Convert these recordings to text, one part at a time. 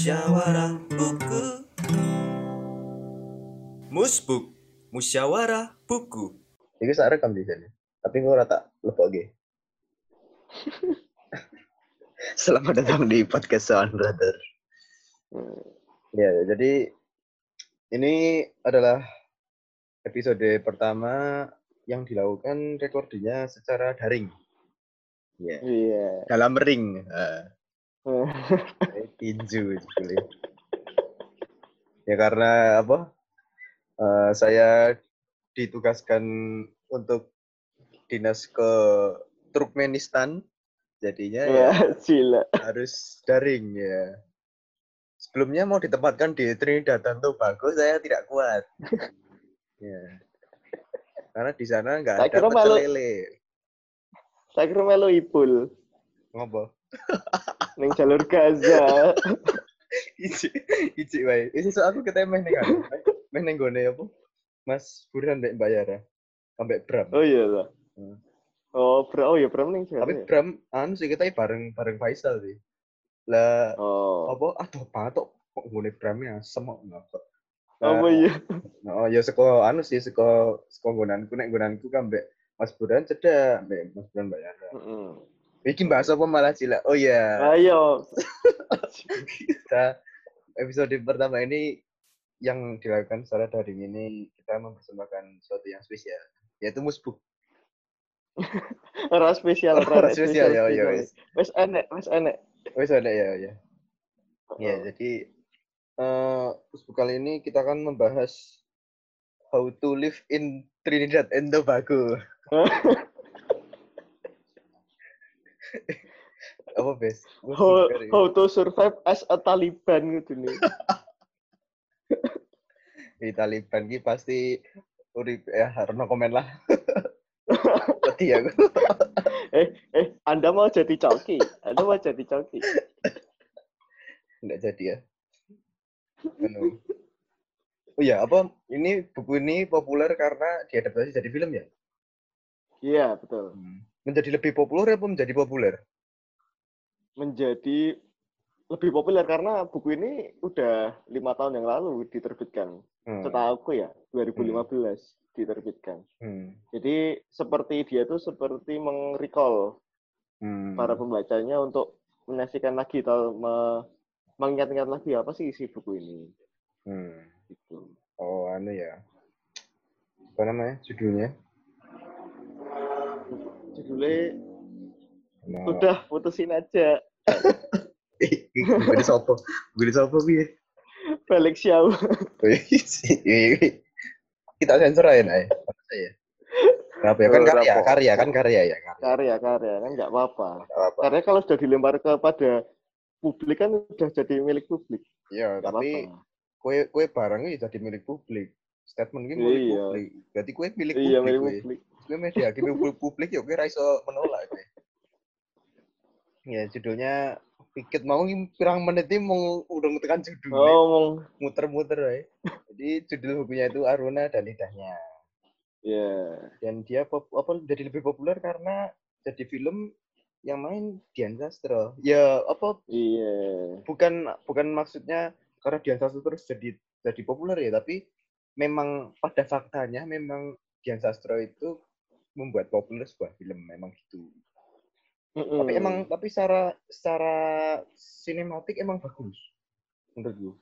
musyawarah buku. Musbuk, musyawarah buku. Iki sak rekam di sini. Tapi gue rata leboke. Selamat datang di podcast Sound Brother. Ya, jadi ini adalah episode pertama yang dilakukan recordingnya secara daring. Ya, Iya. dalam ring. Eh, tinju sebetulnya. Ya karena apa? eh, saya ditugaskan untuk dinas ke Turkmenistan, jadinya ya gila. harus daring ya. Sebelumnya mau ditempatkan di Trinidad dan Tobago, saya tidak kuat. ya. Karena di sana nggak ada pecel lele. Saya kira melu ipul Ngopo? Ning jalur Gaza. Iji, iji wae. Isi so aku ketemeh ning kan. Meh ning gone apa? Mas Burhan mbek Mbak Yara. Ambek Bram. Oh iya lah. Hmm. Oh, bro, oh iya Bram ning Tapi ya? Bram anu sih kita bareng bareng Faisal sih. Lah Oh. apa aduh patok kok ngene Bram ya semok ngapa. Apa iya? Oh ya seko anu sih seko seko nggonanku nek nggonanku kan mbek Mas Burhan cedak mbek Mas Burhan Mbak Yara. Heeh. Iki bahas apa malah sila? Oh iya. Ayo. kita episode pertama ini yang dilakukan secara daring ini kita mempersembahkan sesuatu yang spesial yaitu musbuk Ora spesial, Ora spesial, ya, ya. Wis enek, wis enek. wes ada ya ya ya Oh. jadi eh musbuk kali ini kita akan membahas how to live in Trinidad and Tobago apa bes How, how to survive as a Taliban gitu nih. di Taliban ki pasti urip ya harus komen lah Peti aku Eh, eh, Anda mau jadi coki? Anda mau jadi coki? Nggak jadi ya. Anu. Oh ya, apa ini buku ini populer karena diadaptasi jadi film ya? Iya, betul. Menjadi lebih populer apa menjadi populer? Menjadi lebih populer karena buku ini udah lima tahun yang lalu diterbitkan. Hmm. Setahu aku ya, 2015 diterbitkan. Hmm. Jadi seperti dia tuh seperti meng-recall Hmm. para pembacanya untuk menyaksikan lagi atau me- mengingat-ingat lagi apa sih isi buku ini. Hmm. Gitu. Oh, anu ya. Apa namanya judulnya? Judulnya Nah. udah putusin aja Gue di sopo. Gue di sopo piye? balik siau. Kita sensor aja. Kenapa ya? Kan karya, karya, kan karya ya. Karya. Karya-karya kan nggak apa-apa. Karena kalau sudah dilempar kepada publik kan udah jadi milik publik. Iya, tapi kue kue barangnya jadi milik publik. Statement ini milik Iya. publik. Berarti kue milik Iya publik. milik kue. publik. Kue media milik publik ya kue ra iso menolak kue. Ya judulnya Pikit mau pirang menit ini mau udah tekan judulnya Oh, ngomong muter-muter ya. Jadi judul bukunya itu Aruna dan Lidahnya. ya. Dan dia pop, apa jadi lebih populer karena jadi film yang main Dian Sastro. Ya apa Iya. bukan bukan maksudnya karena Dian Sastro terus jadi jadi populer ya, tapi memang pada faktanya memang Dian Sastro itu membuat populer sebuah film memang gitu. Mm-mm. Tapi emang tapi secara secara sinematik emang bagus menurut gue.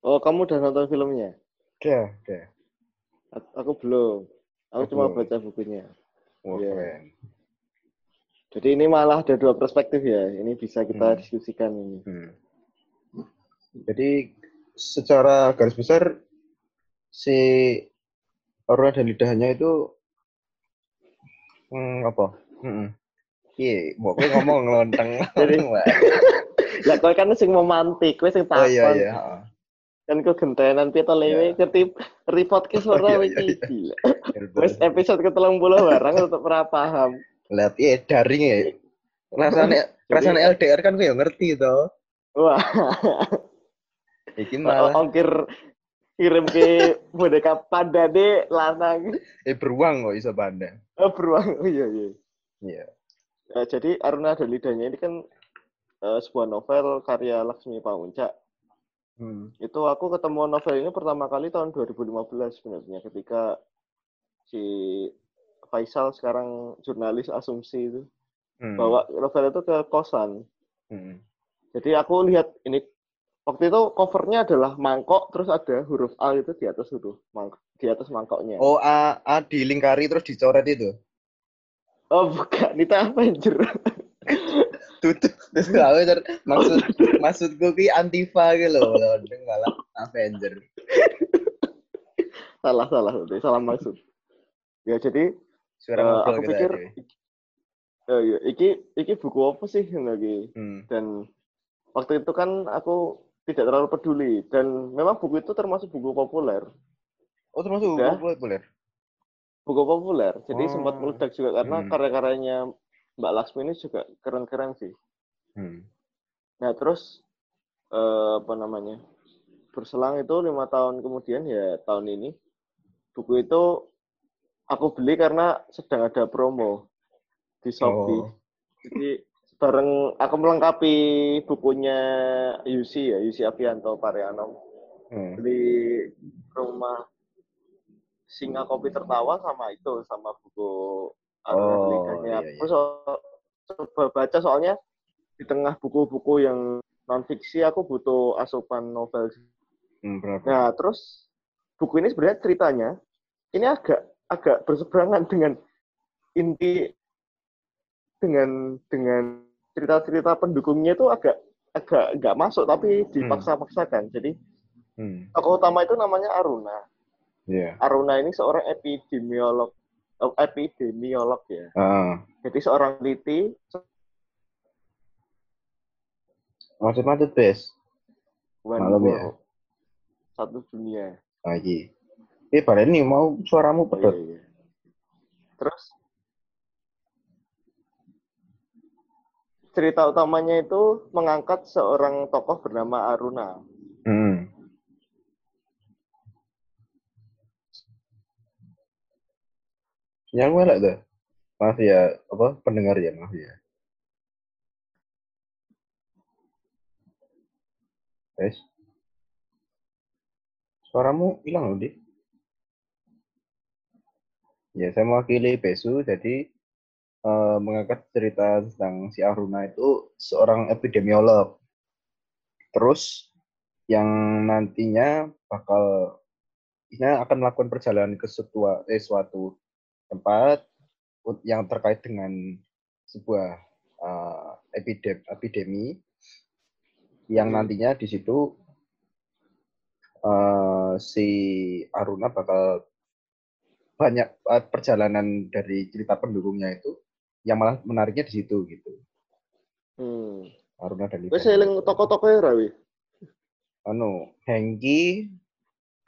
Oh, kamu udah nonton filmnya? Udah, udah. A- Aku belum. Aku cuma belum. baca bukunya. Wah, Iya. keren. Jadi ini malah ada dua perspektif ya. Ini bisa kita Hmm. diskusikan ini. Hmm. Jadi secara garis besar si Aurora dan lidahnya itu hmm, apa? Hmm. Iya, mau gue ngomong lonteng. Jadi- Wah. Lah kowe kan sing memantik, kowe sing oh takon. iya iya. heeh. Kan kok gentenan piye to lewe Iya. ngerti repodcast Oh, ora iya, iki iya, iya. gila. Betul. Wis episode ke-30 barang tetep ora paham. Lihat iya daring ya. Rasanya rasanya LDR kan gue ya ngerti toh. Wah, Iki malah ongkir kirim ke boneka panda deh lanang. eh beruang kok iso pandang. Oh, beruang. Oh iya iya. Iya. Eh, jadi Aruna dan lidahnya ini kan eh, sebuah novel karya Laksmi Pamuncak. Hmm. Itu aku ketemu novel ini pertama kali tahun 2015 sebenarnya ketika si Faisal sekarang jurnalis asumsi itu Hmm. bawa novel itu ke kosan. Hmm. Jadi aku lihat ini waktu itu covernya adalah mangkok terus ada huruf A itu di atas huruf mangkok di atas mangkoknya. Oh, A, A dilingkari terus dicoret itu. Oh, bukan, itu Avenger. Tutup. Terus gawe ter- maksud maksudku ki Antifa gitu loh, malah Avenger. salah salah berarti, salah maksud. Ya jadi Suara ngobrol aku pikir eh, ya, iki iki buku apa sih yang lagi Hmm. dan waktu itu kan aku tidak terlalu peduli dan memang buku itu termasuk buku populer Oh, termasuk buku populer. buku populer jadi sempat Oh. meledak juga karena Hmm. karya-karyanya Mbak Laksmi ini juga keren-keren sih Hmm. nah terus eh, apa namanya berselang itu lima tahun kemudian ya tahun ini buku itu aku beli karena sedang ada promo di Shopee Oh. jadi bareng aku melengkapi bukunya Yusi ya Yusi Apianto Parianom Hmm. beli rumah Singa Kopi Tertawa sama itu sama buku Aruna Oh, Delikanya. iya, Aku iya. so- coba baca soalnya di tengah buku-buku yang non fiksi aku butuh asupan novel. Hmm. Nah terus buku ini sebenarnya ceritanya ini agak agak berseberangan dengan inti dengan dengan cerita-cerita pendukungnya itu agak agak nggak masuk tapi dipaksa-paksakan. Jadi Hmm. tokoh utama itu namanya Aruna. Iya. Aruna ini seorang epidemiolog oh, epidemiolog ya. Ah. Jadi seorang peneliti Macet-macet, Bes. Malam ya? satu dunia. Lagi. Eh, pada ini mau suaramu Iya, pedot. iya. Terus cerita utamanya itu mengangkat seorang tokoh bernama Aruna. Hmm. Yang mana tuh? Maaf ya, apa pendengar ya, maaf ya. Guys. Suaramu hilang loh, Di. Ya, saya mewakili Besu, jadi eh, mengangkat cerita tentang si Aruna itu seorang epidemiolog. Terus yang nantinya bakal ini akan melakukan perjalanan ke setua, eh, suatu tempat yang terkait dengan sebuah eh, epidem- epidemi yang Hmm. nantinya di situ eh, si Aruna bakal banyak perjalanan dari cerita pendukungnya itu yang malah menariknya di situ gitu. Hmm. Aruna dan Wes eling tokoh-tokohnya Rawi. anu Hengki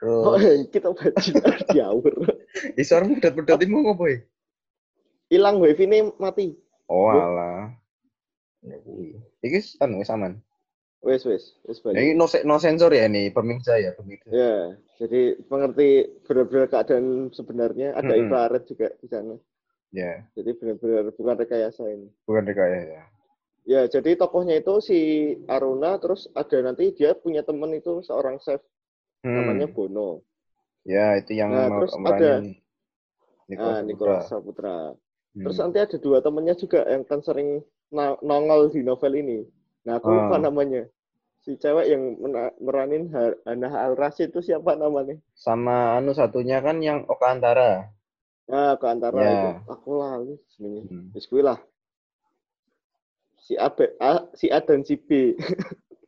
Oh, terus kita bajingan diawur. di suaramu pedot-pedot ini mau ngopo ya? Hilang wifi ini mati. Oh alah. Ya kuwi. Iki anu wis aman. Wes wes wes balik. Ini no, se- no sensor ya nih pemirsa ya pemirsa. Ya, jadi mengerti benar-benar keadaan sebenarnya ada infrared juga di sana. Ya, Jadi benar-benar bukan rekayasa ini. bukan rekayasa ya. Ya, jadi tokohnya itu si Aruna, terus ada nanti dia punya temen itu seorang chef Hmm. namanya Bono. Ya, itu yang Nah, terus meranin Nah, Nicholas Nicholas Saputra. Hmm. Terus nanti ada dua temennya juga yang kan sering nongol di novel ini. Nah, aku lupa Ah. namanya. Si cewek yang meranin Ha- Hana Al Rashid itu siapa namanya? Sama anu satunya kan yang Oka Antara. Nah, ke antara Ya. itu. Aku lali jenenge. Hmm. Wis kuwi lah. Si A, B- A, si A dan si B.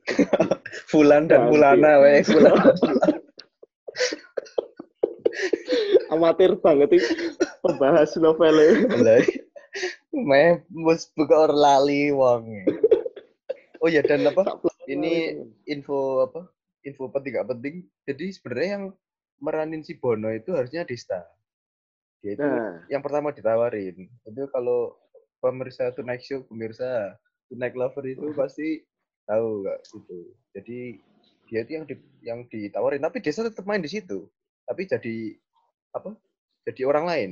Fulan dan. Fulana weh. Fulan. Amatir banget ini pembahas novelnya. Lah, Meh mus buka orang lali wong. Oh ya dan apa? Ini info apa? Info penting gak penting. Jadi sebenarnya yang meranin si Bono itu harusnya Dista. Dia itu Nah, yang pertama ditawarin. Itu kalau pemirsa Tonight Show, pemirsa Tonight Lover itu pasti tahu gak gitu. Jadi dia itu yang di, yang ditawarin, tapi Desa tetap main di situ. Tapi jadi apa? Jadi orang lain.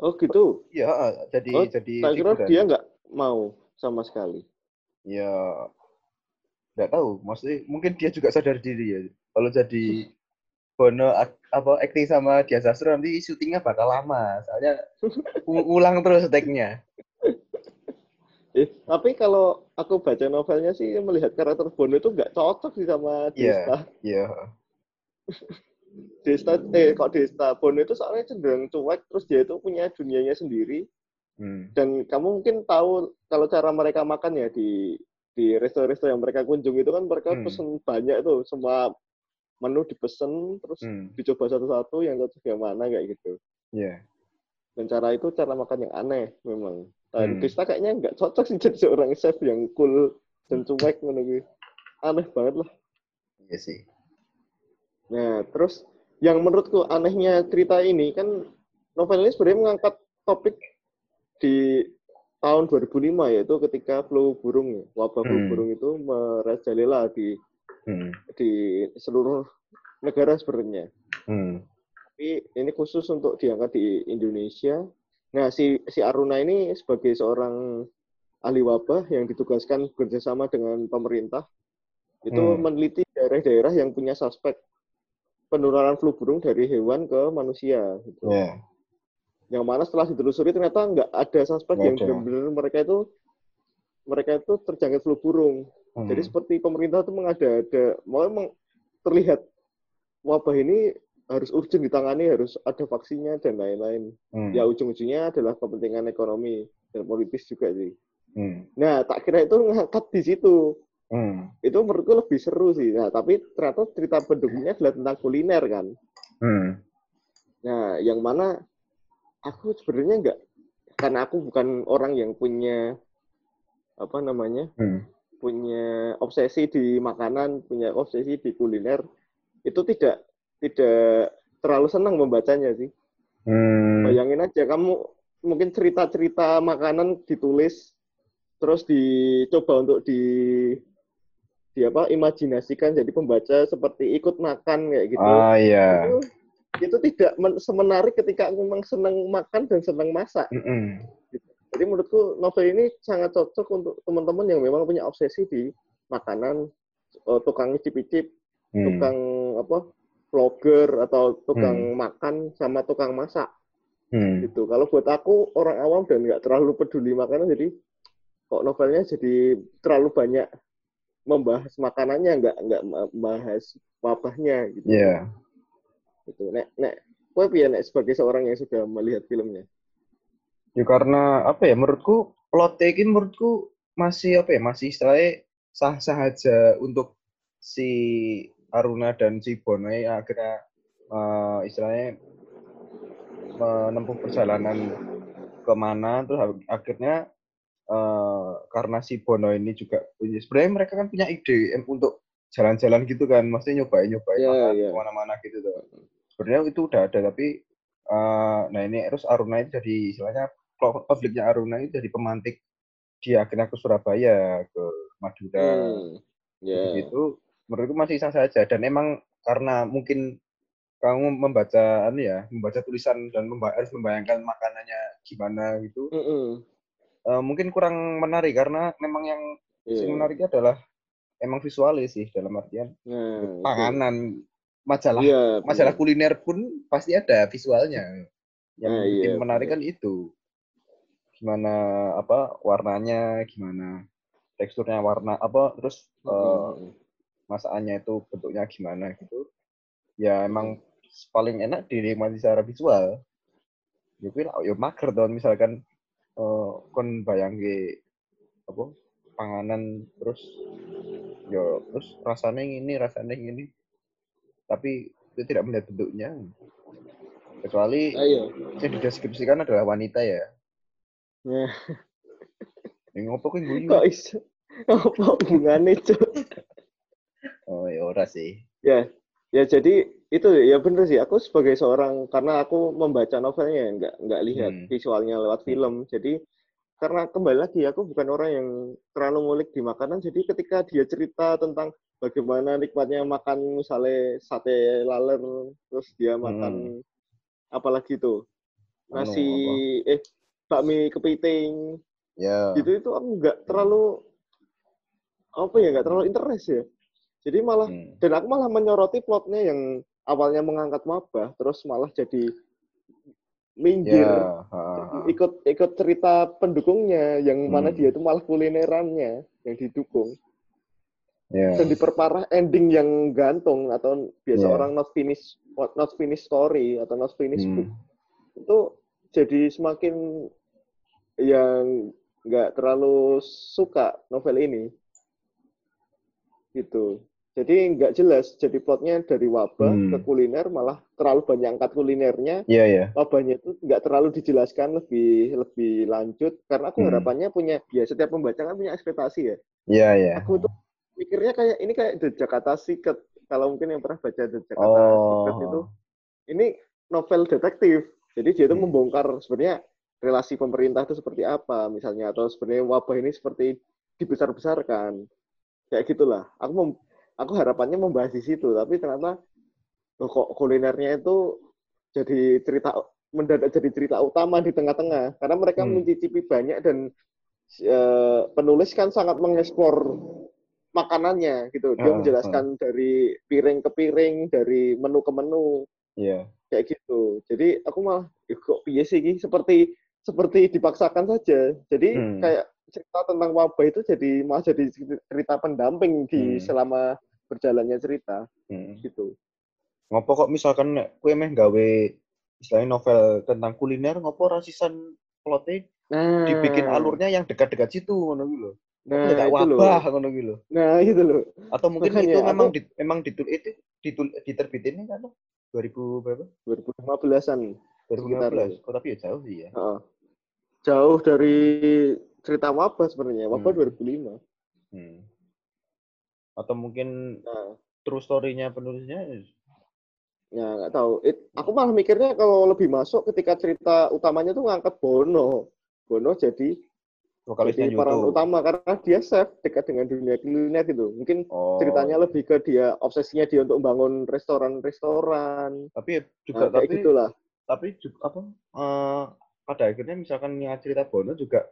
oh gitu. Iya, jadi Oh, jadi Tak kira dia nggak mau sama sekali. ya nggak tahu maksudnya mungkin dia juga sadar diri ya kalau jadi Bono apa acting sama Dia Sastro nanti syutingnya bakal lama soalnya ulang terus take-nya Eh, tapi kalau aku baca novelnya sih melihat karakter Bono itu nggak cocok sih sama Iya. Desta. iya Desta, eh kok Desta Bono itu soalnya cenderung cuek, terus dia itu punya dunianya sendiri. hmm. Dan kamu mungkin tahu kalau cara mereka makan ya di di resto-resto yang mereka kunjungi itu kan mereka Hmm. pesen banyak tuh, semua menu dipesen terus Hmm. dicoba satu-satu yang cocok yang mana kayak gitu. iya Dan cara itu cara makan yang aneh memang. Dan Hmm. Desta kayaknya nggak cocok sih jadi seorang chef yang cool dan cuek menurut Aneh banget lah. iya sih Nah, terus yang menurutku anehnya cerita ini kan novel ini sebenarnya mengangkat topik di tahun 2005 yaitu ketika flu burung ya, wabah flu Hmm. burung itu merajalela di hmm. di seluruh negara sebenarnya. Hmm. Tapi ini khusus untuk diangkat di Indonesia. Nah, si si Aruna ini sebagai seorang ahli wabah yang ditugaskan bekerjasama dengan pemerintah itu Hmm. meneliti daerah-daerah yang punya suspek penularan flu burung dari hewan ke manusia. Gitu. iya Yang mana setelah ditelusuri ternyata nggak ada suspek yang benar-benar mereka itu mereka itu terjangkit flu burung. Hmm. Jadi seperti pemerintah itu mengada-ada, mau emang terlihat wabah ini harus urgent ditangani, harus ada vaksinnya dan lain-lain. Hmm. Ya ujung-ujungnya adalah kepentingan ekonomi dan politis juga sih. Hmm. Nah, tak kira itu ngangkat di situ. Hmm. Itu menurutku lebih seru sih. Nah, tapi ternyata cerita pendukungnya adalah tentang kuliner kan. Hmm. Nah, yang mana aku sebenarnya nggak, karena aku bukan orang yang punya apa namanya, Hmm. Punya obsesi di makanan, punya obsesi di kuliner, itu tidak tidak terlalu senang membacanya sih. Hmm. Bayangin aja kamu mungkin cerita-cerita makanan ditulis terus dicoba untuk di di apa imajinasikan jadi pembaca seperti ikut makan kayak gitu. ah iya Itu, itu tidak men- semenarik ketika memang senang makan dan senang masak. Mm-mm. Jadi menurutku novel ini sangat cocok untuk teman-teman yang memang punya obsesi di makanan, eh, tukang icip-icip, Hmm. tukang apa vlogger atau tukang Hmm. makan sama tukang masak Hmm. gitu. Kalau buat aku orang awam dan nggak terlalu peduli makanan, jadi kok novelnya jadi terlalu banyak membahas makanannya, nggak nggak membahas wabahnya gitu. Iya. Gitu. Nek nek, piye nek sebagai seorang yang sudah melihat filmnya? Ya karena apa ya menurutku plotnya ini menurutku masih apa ya masih istilahnya sah-sah aja untuk si Aruna dan si Bono yang akhirnya eh, istilahnya menempuh perjalanan ke mana terus ak- akhirnya eh, karena si Bono ini juga punya sebenarnya mereka kan punya ide untuk jalan-jalan gitu kan maksudnya nyobain nyobain makan iya. ke mana-mana gitu tuh sebenarnya itu udah ada tapi eh, nah ini terus Aruna itu jadi istilahnya konfliknya Aruna itu jadi pemantik dia akhirnya ke Surabaya ke Madura Hmm. Ya. gitu menurutku masih sah saja dan emang karena mungkin kamu membaca anu ya membaca tulisan dan memba- harus membayangkan makanannya gimana gitu Mm-mm. eh, mungkin kurang menarik karena memang yang yang menariknya adalah emang visualis sih dalam artian itu. panganan majalah Iya, masalah benar. kuliner pun pasti ada visualnya yang Ah, bikin iya, menarik kan itu gimana apa warnanya gimana teksturnya warna apa terus eh, Mm-mm. masakannya itu bentuknya gimana gitu. Ya emang paling enak dinikmati secara visual. Ya kuwi lah, ya mager dong misalkan eh, kon bayangke apa panganan terus ya terus rasanya ini rasanya ini tapi itu tidak melihat bentuknya. Kecuali Ayo. yang dideskripsikan adalah wanita ya Nah, yang ngopo kuwi guyu kok iso? Apa hubungannya, Cuk? oh ya ora sih Ya, ya jadi itu ya bener sih. Aku sebagai seorang karena aku membaca novelnya nggak nggak lihat Hmm. visualnya lewat film. Jadi karena kembali lagi aku bukan orang yang terlalu ngulik di makanan. Jadi ketika dia cerita tentang bagaimana nikmatnya makan misalnya sate laler, terus dia makan apalagi tuh Hmm. Anu, nasi eh bakmi kepiting ya gitu itu aku nggak terlalu apa ya nggak terlalu interest ya. Jadi malah Hmm. dan aku malah menyoroti plotnya yang awalnya mengangkat wabah terus malah jadi minggir Ya, ha, ikut ikut cerita pendukungnya yang mana Hmm. dia itu malah kulinerannya yang didukung ya. dan diperparah ending yang gantung atau biasa Ya. orang not finish not finish story atau not finish book Hmm. itu jadi semakin yang nggak terlalu suka novel ini gitu jadi nggak jelas jadi plotnya dari wabah Hmm. ke kuliner malah terlalu banyak angkat kulinernya Iya, ya. wabahnya itu nggak terlalu dijelaskan lebih lebih lanjut karena aku Hmm. harapannya punya ya setiap pembaca kan punya ekspektasi ya Iya, ya. aku tuh mikirnya kayak ini kayak The Jakarta Secret kalau mungkin yang pernah baca The Jakarta Oh. Secret itu ini novel detektif jadi dia itu Hmm. membongkar sebenarnya relasi pemerintah itu seperti apa misalnya atau sebenarnya wabah ini seperti dibesar-besarkan kayak gitulah aku mem- aku harapannya membahas di situ tapi ternyata loh kok kulinernya itu jadi cerita mendadak jadi cerita utama di tengah-tengah karena mereka Hmm. mencicipi banyak dan eh, penulis kan sangat mengeksplor makanannya gitu dia Ah, menjelaskan dari piring ke piring dari menu ke menu Iya. Kayak gitu jadi aku malah "Ih, kok piye sih ini seperti seperti dipaksakan saja jadi Hmm. kayak cerita tentang wabah itu jadi malah jadi cerita pendamping di Hmm. selama berjalannya cerita Hmm. gitu Ngopo kok misalkan kowe meh gawe istilahnya novel tentang kuliner, ngopo rasisan plotnya nah dibikin alurnya yang dekat-dekat situ ngono gitu loh. nah Tidak wabah ngono gitu loh. nah itu loh Atau mungkin Makanya itu aku- memang di, memang ditul itu ditul, diterbitinnya kan 2000 berapa? 2015an 2015. Oh tapi ya jauh sih ya. Heeh. jauh dari cerita wabah sebenarnya wabah Hmm. 2005 Hmm. Atau mungkin nah true story-nya penulisnya ya nggak tahu It- aku malah mikirnya kalau lebih masuk ketika cerita utamanya tuh ngangkat Bono Bono jadi vokalisnya jadi peran utama karena dia chef dekat dengan dunia kuliner gitu. Mungkin Oh. ceritanya lebih ke dia obsesinya dia untuk membangun restoran-restoran. Tapi ya juga nah, tapi gitulah. tapi juga apa eh, pada akhirnya misalkan yang cerita Bono juga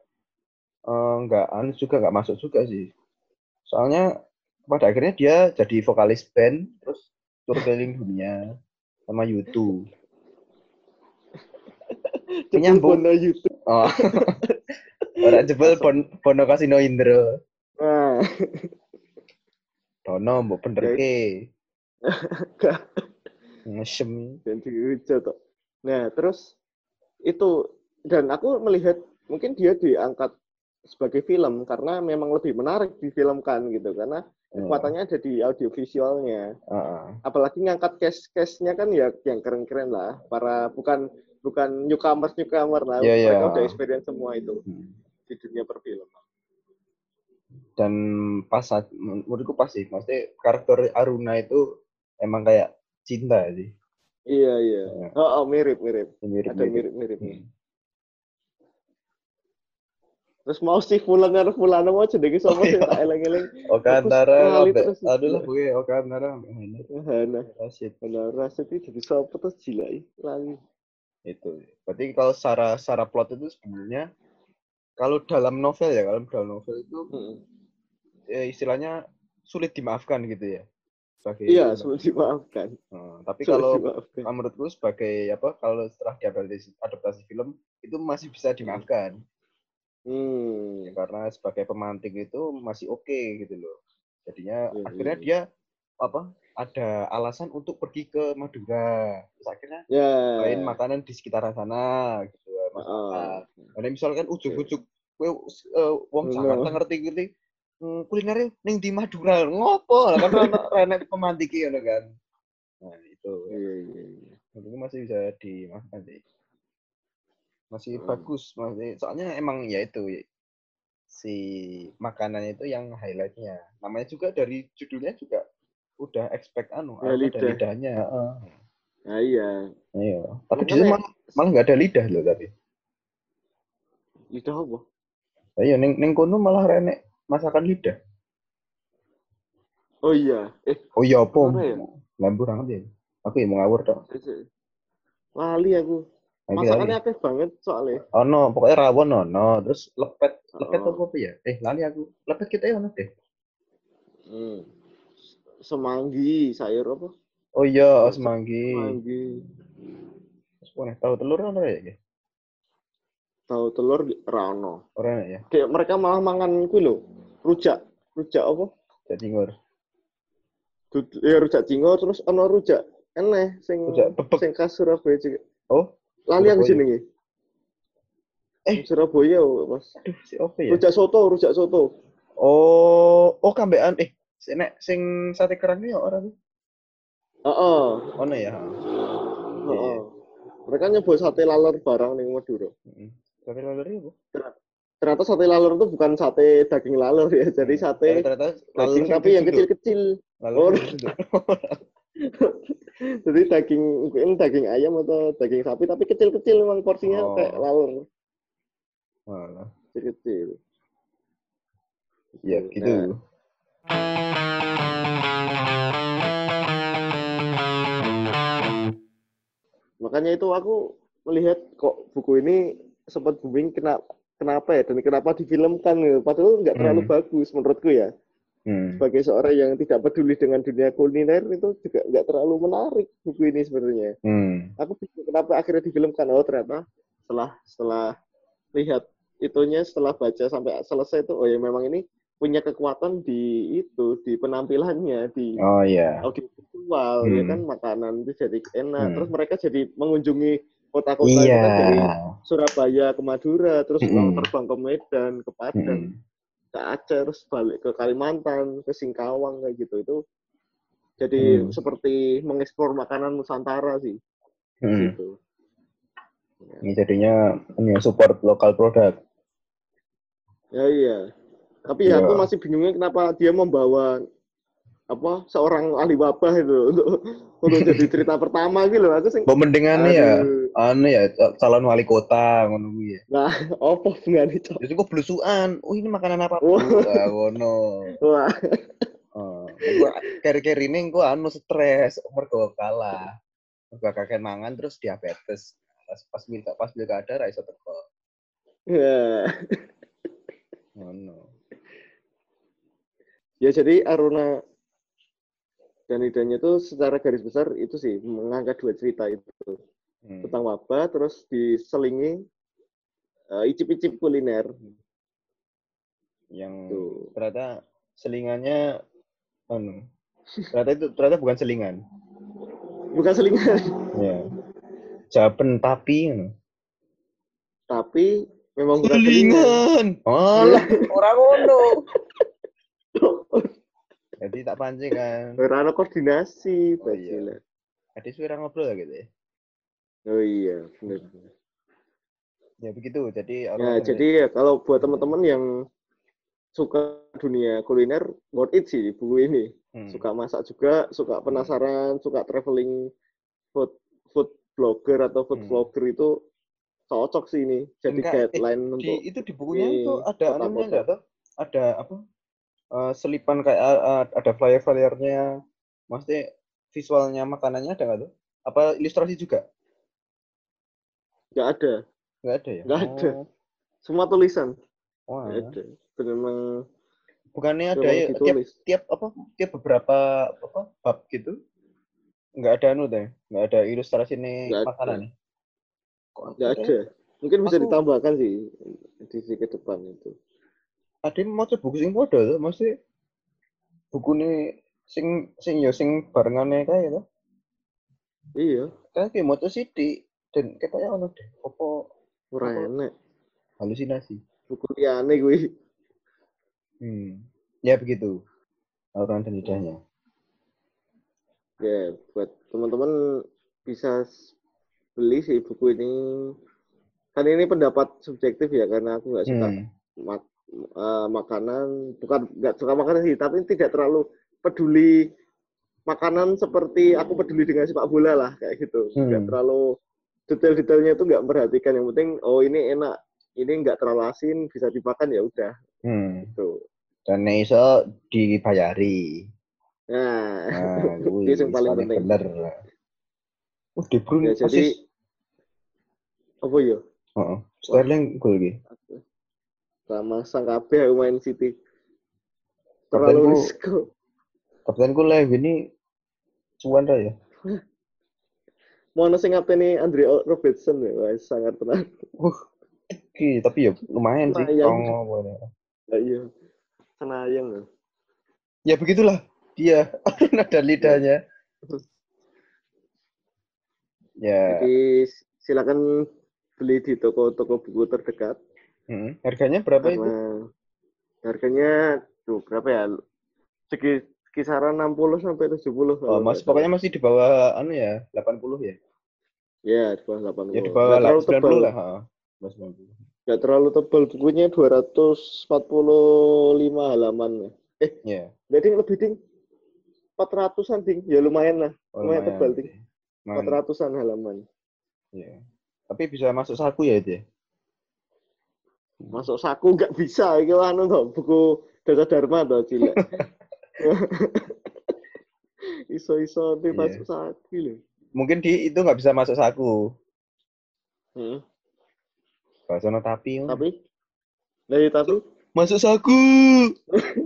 eh, nggak juga nggak masuk juga sih. Soalnya pada akhirnya dia jadi vokalis band terus tur keliling dunia sama YouTube. Jebul Menyambung. Bono YouTube. Oh orang jebol bon, Bono Kasino Indro nah Dono mbok bener ke Gak. ngesem dan dihujat kok. Nah, terus itu dan aku melihat mungkin dia diangkat sebagai film karena memang lebih menarik difilmkan gitu karena kekuatannya ada di audiovisualnya. Heeh. Apalagi ngangkat case-case-nya kan ya yang keren-keren lah. Para bukan bukan newcomers newcomer lah. Iya, iya. Mereka udah experience semua itu Hmm. Di dunia perfilman. dan pas saat menurutku pas sih maksudnya karakter Aruna itu emang kayak cinta sih Iya, iya. Iya. Oh, oh, mirip, mirip. mirip Ada mirip-mirip. Hmm. Terus mau si Fulan karo Fulana mau jenenge sapa Oh, sih iya. tak eling-eling. Oka Aku Antara sekali ambek terus. aduh lah gue Oka Antara ambek Hana. Rashid Hana rasa itu jadi sapa terus jilai lali. itu berarti kalau secara secara plot itu sebenarnya kalau dalam novel ya kalau dalam novel itu Heeh. eh, istilahnya sulit dimaafkan gitu ya sebagai Iya, sulit dimaafkan. Eh, tapi Sulit kalau dimaafkan. menurutku sebagai apa kalau setelah diadaptasi adaptasi film itu masih bisa dimaafkan Hmm. Ya, karena sebagai pemantik itu masih oke gitu loh jadinya Iya, akhirnya iya. dia apa ada alasan untuk pergi ke Madura terus akhirnya Ya. main makanan di sekitaran sana gitu mas makan. Karena misalkan ujuk-ujuk kowe eh, wong. Jakarta ngerti-ngerti hmm, kulinernya ning di Madura ngopo lah kan ono renek pemantiki ngono kan nah itu Iya, iya, iya. masih bisa dimaafkan sih masih Hmm. bagus masih soalnya emang ya itu si makanan itu yang highlightnya namanya juga dari judulnya juga udah expect anu Ya, lidah. lidahnya heeh. Nah, iya. iya tapi di malah malah nggak ada lidah loh tapi Lidah apa? Lah iya ning ning kono malah renek masakan lidah. Oh iya. Eh, Oh iya apa? Ya? Lambur banget ya. Aku ya mau ngawur tok. eh, lali aku. Masakannya akeh banget soalnya. Oh no, pokoknya rawon ono, terus lepet, lepet Oh. apa apa ya? Eh lali aku. Lepet kita ya deh. Hmm. Semanggi, sayur apa? Oh iya, semanggi. Semanggi. Wah, tahu telur kan ya? Tahu telur rano. Ora ya? Kayak mereka malah mangan kuwi lho. Rujak. Rujak apa? Jadi ngur. Dud- Ya rujak jingo terus ana rujak eneh sing Rujak bebek. sing khas Surabaya juga. Oh, Lali yang jenenge. Eh. Surabaya, Mas. aduh si apa ya? Rujak soto, rujak soto. Oh, oh kambean eh sing sing sate kerang ya ora tuh. Heeh. Ono ya. Heeh. Mereka nyebut sate laler barang ning Madura. Heeh. Sate laler ya, Bu. Ternyata sate laler itu bukan sate daging laler ya, jadi Tapi sate ternyata daging tapi yang kecil-kecil. Laler Oh. Jadi daging mungkin daging ayam atau daging sapi tapi kecil-kecil memang porsinya Oh. kayak laler Walah. kecil-kecil. Ya Nah, gitu. makanya itu aku melihat kok buku ini sempat booming kenapa kenapa ya dan kenapa difilmkan gitu. Padahal nggak terlalu Hmm. bagus menurutku ya. Hmm. Sebagai seorang yang tidak peduli dengan dunia kuliner itu juga nggak terlalu menarik buku ini sebenarnya. Hmm. Aku bingung kenapa akhirnya difilmkan. Oh ternyata setelah setelah lihat itunya setelah baca sampai selesai itu oh ya memang ini punya kekuatan di itu di penampilannya di Oh iya. audiovisual ya Hmm. kan makanan itu jadi enak Hmm. terus mereka jadi mengunjungi kota-kota itu kan dari Iya. Surabaya ke Madura terus Mm-mm. terbang ke Medan ke Padang Hmm. ke Aceh terus balik ke Kalimantan ke Singkawang kayak gitu itu jadi Hmm. seperti mengeksplor makanan Nusantara sih Hmm. gitu Ya. Ini jadinya ini support lokal produk. Ya iya. Tapi ya Iya. aku masih bingungnya kenapa dia membawa apa seorang ahli wabah itu untuk untuk jadi cerita pertama gitu loh. Aku sing Pemendingannya ya, anu ya cal- calon wali kota ngono kuwi ya. Nah, apa hubungannya Cok? Jadi kok belusuan. Oh ini makanan apa? Ah, ngono. Wah, Oh, gua keri-keri ini gua anu stres, mergo kalah. Mergo kakek mangan terus diabetes. Pas pas minta pas ada ra iso teko. ya. Ngono. ya jadi Aruna dan idenya itu secara garis besar itu sih mengangkat dua cerita itu Hmm. tentang wabah terus diselingi eh, icip-icip kuliner Yang tuh. ternyata selingannya anu. Ternyata itu ternyata bukan selingan. Bukan selingan, Ya. Japen tapi ngono. tapi memang bukan selingan. Selingan. Alah, orang ngono. Jadi tak pancing kan. Ora ada koordinasi, Oh, iya. Ada suara ngobrol lah gitu ya. Oh iya, benar. Ya begitu. Jadi Ya, jadi ya kalau buat teman-teman yang suka dunia kuliner, worth it sih buku ini. Hmm. Suka masak juga, suka penasaran, suka traveling food food blogger atau food Hmm. vlogger itu cocok sih ini. Jadi Enggak, eh, guideline di untuk itu di bukunya di itu ada anunya enggak tuh? Ada apa? eh, selipan kayak eh, ada flyer-flyernya. Maksudnya visualnya makanannya ada nggak tuh? Apa ilustrasi juga? Nggak ada, Nggak ada ya? Nggak ada. Oh, semua tulisan. Wah. Nggak ada. Memang Bukannya ada ya, tiap tiap apa? Tiap beberapa apa bab gitu? Nggak ada anu deh. Nggak ada ilustrasi nih Nggak ada. makanan nih. Kok Nggak ada? ada. Mungkin bisa Aku- ditambahkan sih di sisi ke depan itu. ada yang mau buku sing podo tuh mesti buku nih sing sing yo sing barengannya kayak tuh Iya, kan kayak mau sidik dan katanya ono deh apa ora enak. halusinasi Buku liane gue. hmm ya begitu orang dan lidahnya Ya, buat teman-teman bisa beli sih buku ini. Kan ini pendapat subjektif ya, karena aku nggak suka hmm. mak- eh, makanan, bukan nggak suka makanan sih, tapi tidak terlalu peduli makanan seperti aku peduli dengan sepak bola lah, kayak gitu. Nggak Hmm. terlalu detail-detailnya itu nggak memperhatikan. Yang penting, oh ini enak, ini nggak terlalu asin, bisa dimakan ya udah. hmm. Gitu. dan iso dibayari Nah, nah itu yang paling penting. bener oh De Bruyne Ya, jadi apa ya? Heeh. Sterling gol iki sama sang kabeh aku main City terlalu risiko Kaptenku Levi ini cuan ya. Mau ono sing ngapteni Andre Robertson ya, wah sangat tenang. Oke, tapi ya lumayan sih. Pokoknya. Ya, iya. Senayang loh. Ya begitulah dia nada lidahnya. Ya, Jadi silakan beli di toko-toko buku terdekat. hmm, harganya berapa itu? Karena harganya tuh berapa ya? Segi kisaran 60 sampai 70. Oh, mas, pokoknya masih di bawah anu ya, 80 ya. ya di bawah 80. Ya di bawah Nggak terlalu 90 tebal. lah, heeh. Bawah 90. Nggak terlalu tebal bukunya 245 halaman. Ya, Jadi lebih ding 400-an ding. Ya lumayan lah. oh, Lumayan tebal, sih. Ting. Lumayan, 400-an halaman. ya. Tapi bisa masuk saku ya itu ya? Masuk saku nggak bisa iki anu toh, buku Data Dharma toh cilik. Iso-iso di Iya. masuk saku. Mungkin di itu nggak bisa masuk saku. Heeh. Bahasa tapi. Tapi dari tapi Masuk saku.